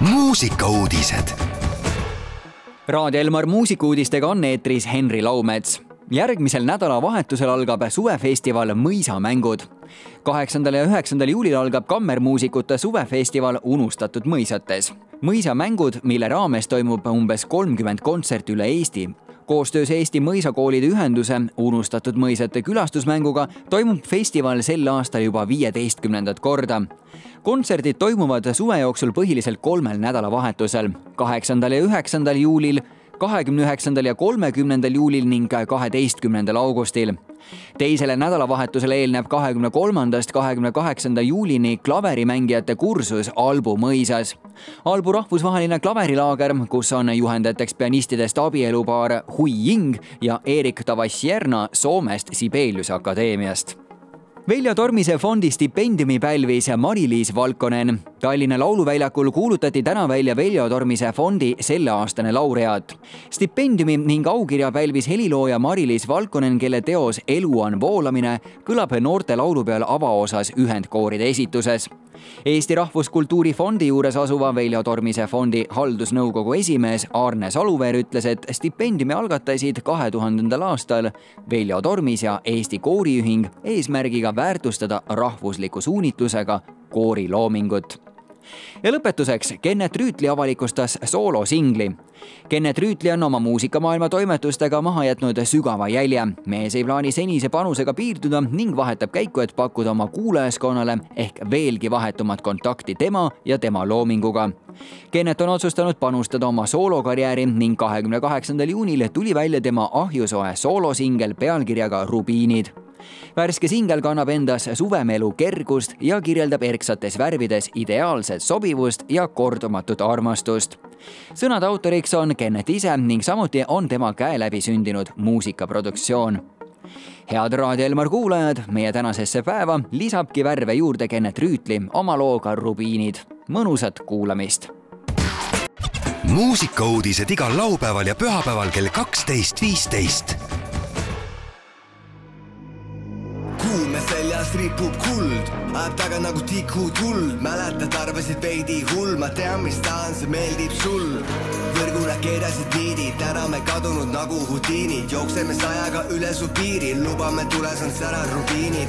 muusikauudised. Raadio Elmar muusikuudistega on eetris Henri Laumets. järgmisel nädalavahetusel algab suvefestival Mõisamängud. kaheksandal ja üheksandal juulil algab kammermuusikute suvefestival Unustatud mõisates. mõisamängud, mille raames toimub umbes kolmkümmend kontserti üle Eesti, koostöös Eesti Mõisakoolide Ühenduse Unustatud mõisate külastusmänguga toimub festival sel aastal juba viieteistkümnendat korda. kontserdid toimuvad suve jooksul põhiliselt kolmel nädalavahetusel, kaheksandal ja üheksandal juulil kahekümne üheksandal ja kolmekümnendal juulil ning kaheteistkümnendal augustil. teisele nädalavahetusele eelneb kahekümne kolmandast kahekümne kaheksanda juulini klaverimängijate kursus Albu mõisas. Albu rahvusvaheline klaverilaager, kus on juhendajateks pianistidest abielupaar Hui Ying ja Erik Tavassierna Soomest Sibeliuse akadeemiast Veljo Tormise fondi stipendiumi pälvis Mari-Liis Valkonen. Tallinna Lauluväljakul kuulutati täna välja Veljo Tormise fondi selleaastane laureaat. stipendiumi ning aukirja pälvis helilooja Mari-Liis Valkonen, kelle teos Elu on voolamine kõlab noorte laulupeol avaosas ühendkooride esituses Eesti Rahvuskultuuri Fondi juures asuva Veljo Tormise fondi haldusnõukogu esimees Arne Saluveer ütles, et stipendiumi algatasid kahe tuhandendal aastal Veljo Tormis ja Eesti Kooriühing eesmärgiga väärtustada rahvusliku suunitlusega kooriloomingut ja lõpetuseks, Kennet Rüütli avalikustas soolosingli. Kennet Rüütli on oma muusikamaailma toimetustega maha jätnud sügava jälje. mees ei plaani senise panusega piirduda ning vahetab käiku, et pakkuda oma kuulajaskonnale ehk veelgi vahetumat kontakti tema ja tema loominguga. Kennet on otsustanud panustada oma soolokarjääri ning kahekümne kaheksandal juunil tuli välja tema ahjusoe soolosingel pealkirjaga Rubiinid värske singel kannab endas suvemelu kergust ja kirjeldab erksates värvides ideaalset sobivust ja kordumatut armastust. sõnade autoriks on Kennet ise ning samuti on tema käe läbi sündinud muusikaproduktsioon head Raadio Elmar kuulajad, meie tänasesse päeva lisabki värve juurde Kennet Rüütli oma looga Rubiinid. mõnusat kuulamist muusikauudised igal laupäeval ja pühapäeval kell kaksteist, viisteist seljas ripub kuld, ajab taga nagu tikutuld, mäletad, arvasid veidi hull, ma tean, mis tahan, see meeldib sul. võrguna keerasid niidid, täname kadunud nagu Houdinid, jookseme sajaga üle su piiri, lubame tulesand ära rubiinid.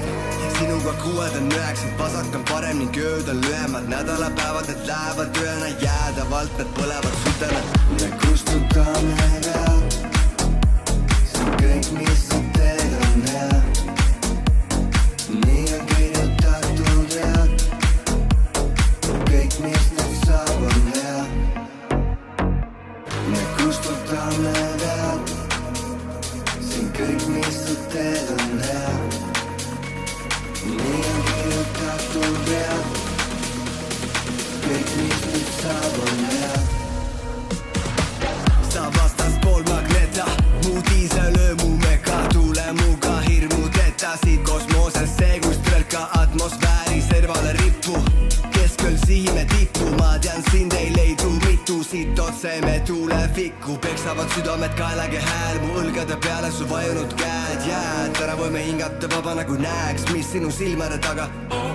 sinuga kuued on üheksad, vasak on parem ning ööd on lühemad, nädalapäevad need lähevad ööna jäädavalt, need põlevad südame. me kustutame down Think I miss the dead on tulevikku peksavad südamed kaelage hääl, mu õlgade peale su vajunud käed. Jääd, täna võime hingata vaba nagu näeks, mis sinu silmade taga me